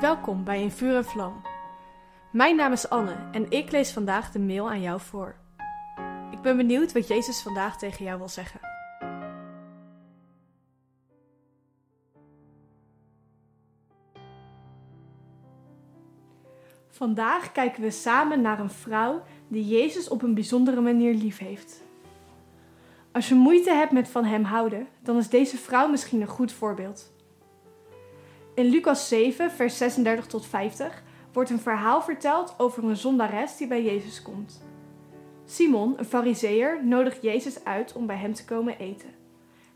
Welkom bij In Vuur en Vlam. Mijn naam is Anne en ik lees vandaag de mail aan jou voor. Ik ben benieuwd wat Jezus vandaag tegen jou wil zeggen. Vandaag kijken we samen naar een vrouw die Jezus op een bijzondere manier lief heeft. Als je moeite hebt met van hem houden, dan is deze vrouw misschien een goed voorbeeld. In Lucas 7, vers 36 tot 50 wordt een verhaal verteld over een zondares die bij Jezus komt. Simon, een fariseer, nodigt Jezus uit om bij hem te komen eten.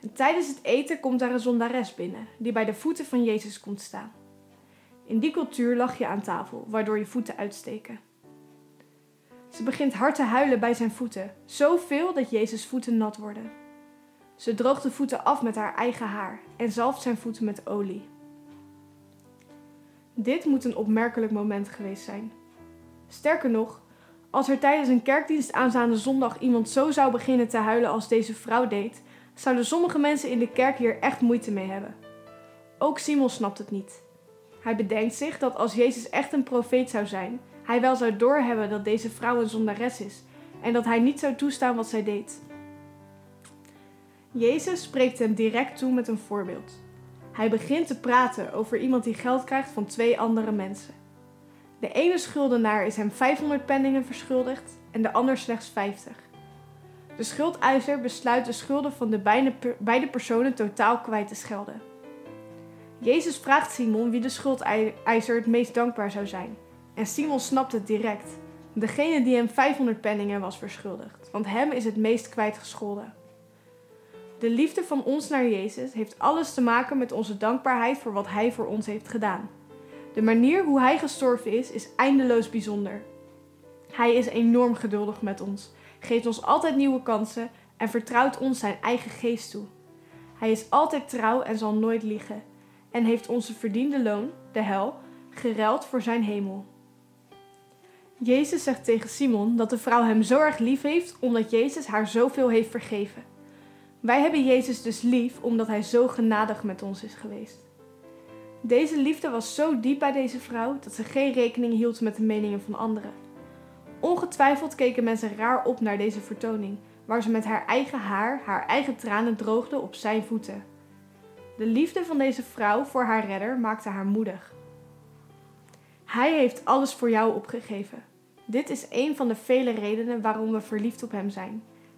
En tijdens het eten komt daar een zondares binnen, die bij de voeten van Jezus komt staan. In die cultuur lag je aan tafel, waardoor je voeten uitsteken. Ze begint hard te huilen bij zijn voeten, zoveel dat Jezus' voeten nat worden. Ze droogt de voeten af met haar eigen haar en zalft zijn voeten met olie. Dit moet een opmerkelijk moment geweest zijn. Sterker nog, als er tijdens een kerkdienst aanstaande zondag iemand zo zou beginnen te huilen als deze vrouw deed, zouden sommige mensen in de kerk hier echt moeite mee hebben. Ook Simon snapt het niet. Hij bedenkt zich dat als Jezus echt een profeet zou zijn, hij wel zou doorhebben dat deze vrouw een zondares is en dat hij niet zou toestaan wat zij deed. Jezus spreekt hem direct toe met een voorbeeld. Hij begint te praten over iemand die geld krijgt van twee andere mensen. De ene schuldenaar is hem 500 penningen verschuldigd en de ander slechts 50. De schuldeiser besluit de schulden van de beide personen totaal kwijt te schelden. Jezus vraagt Simon wie de schuldeiser het meest dankbaar zou zijn. En Simon snapt het direct. Degene die hem 500 penningen was verschuldigd, want hem is het meest kwijtgescholden. De liefde van ons naar Jezus heeft alles te maken met onze dankbaarheid voor wat Hij voor ons heeft gedaan. De manier hoe Hij gestorven is, is eindeloos bijzonder. Hij is enorm geduldig met ons, geeft ons altijd nieuwe kansen en vertrouwt ons zijn eigen geest toe. Hij is altijd trouw en zal nooit liegen, en heeft onze verdiende loon, de hel, geruild voor zijn hemel. Jezus zegt tegen Simon dat de vrouw hem zo erg lief heeft omdat Jezus haar zoveel heeft vergeven. Wij hebben Jezus dus lief omdat Hij zo genadig met ons is geweest. Deze liefde was zo diep bij deze vrouw dat ze geen rekening hield met de meningen van anderen. Ongetwijfeld keken mensen raar op naar deze vertoning, waar ze met haar eigen haar haar eigen tranen droogde op zijn voeten. De liefde van deze vrouw voor haar redder maakte haar moedig. Hij heeft alles voor jou opgegeven. Dit is een van de vele redenen waarom we verliefd op hem zijn.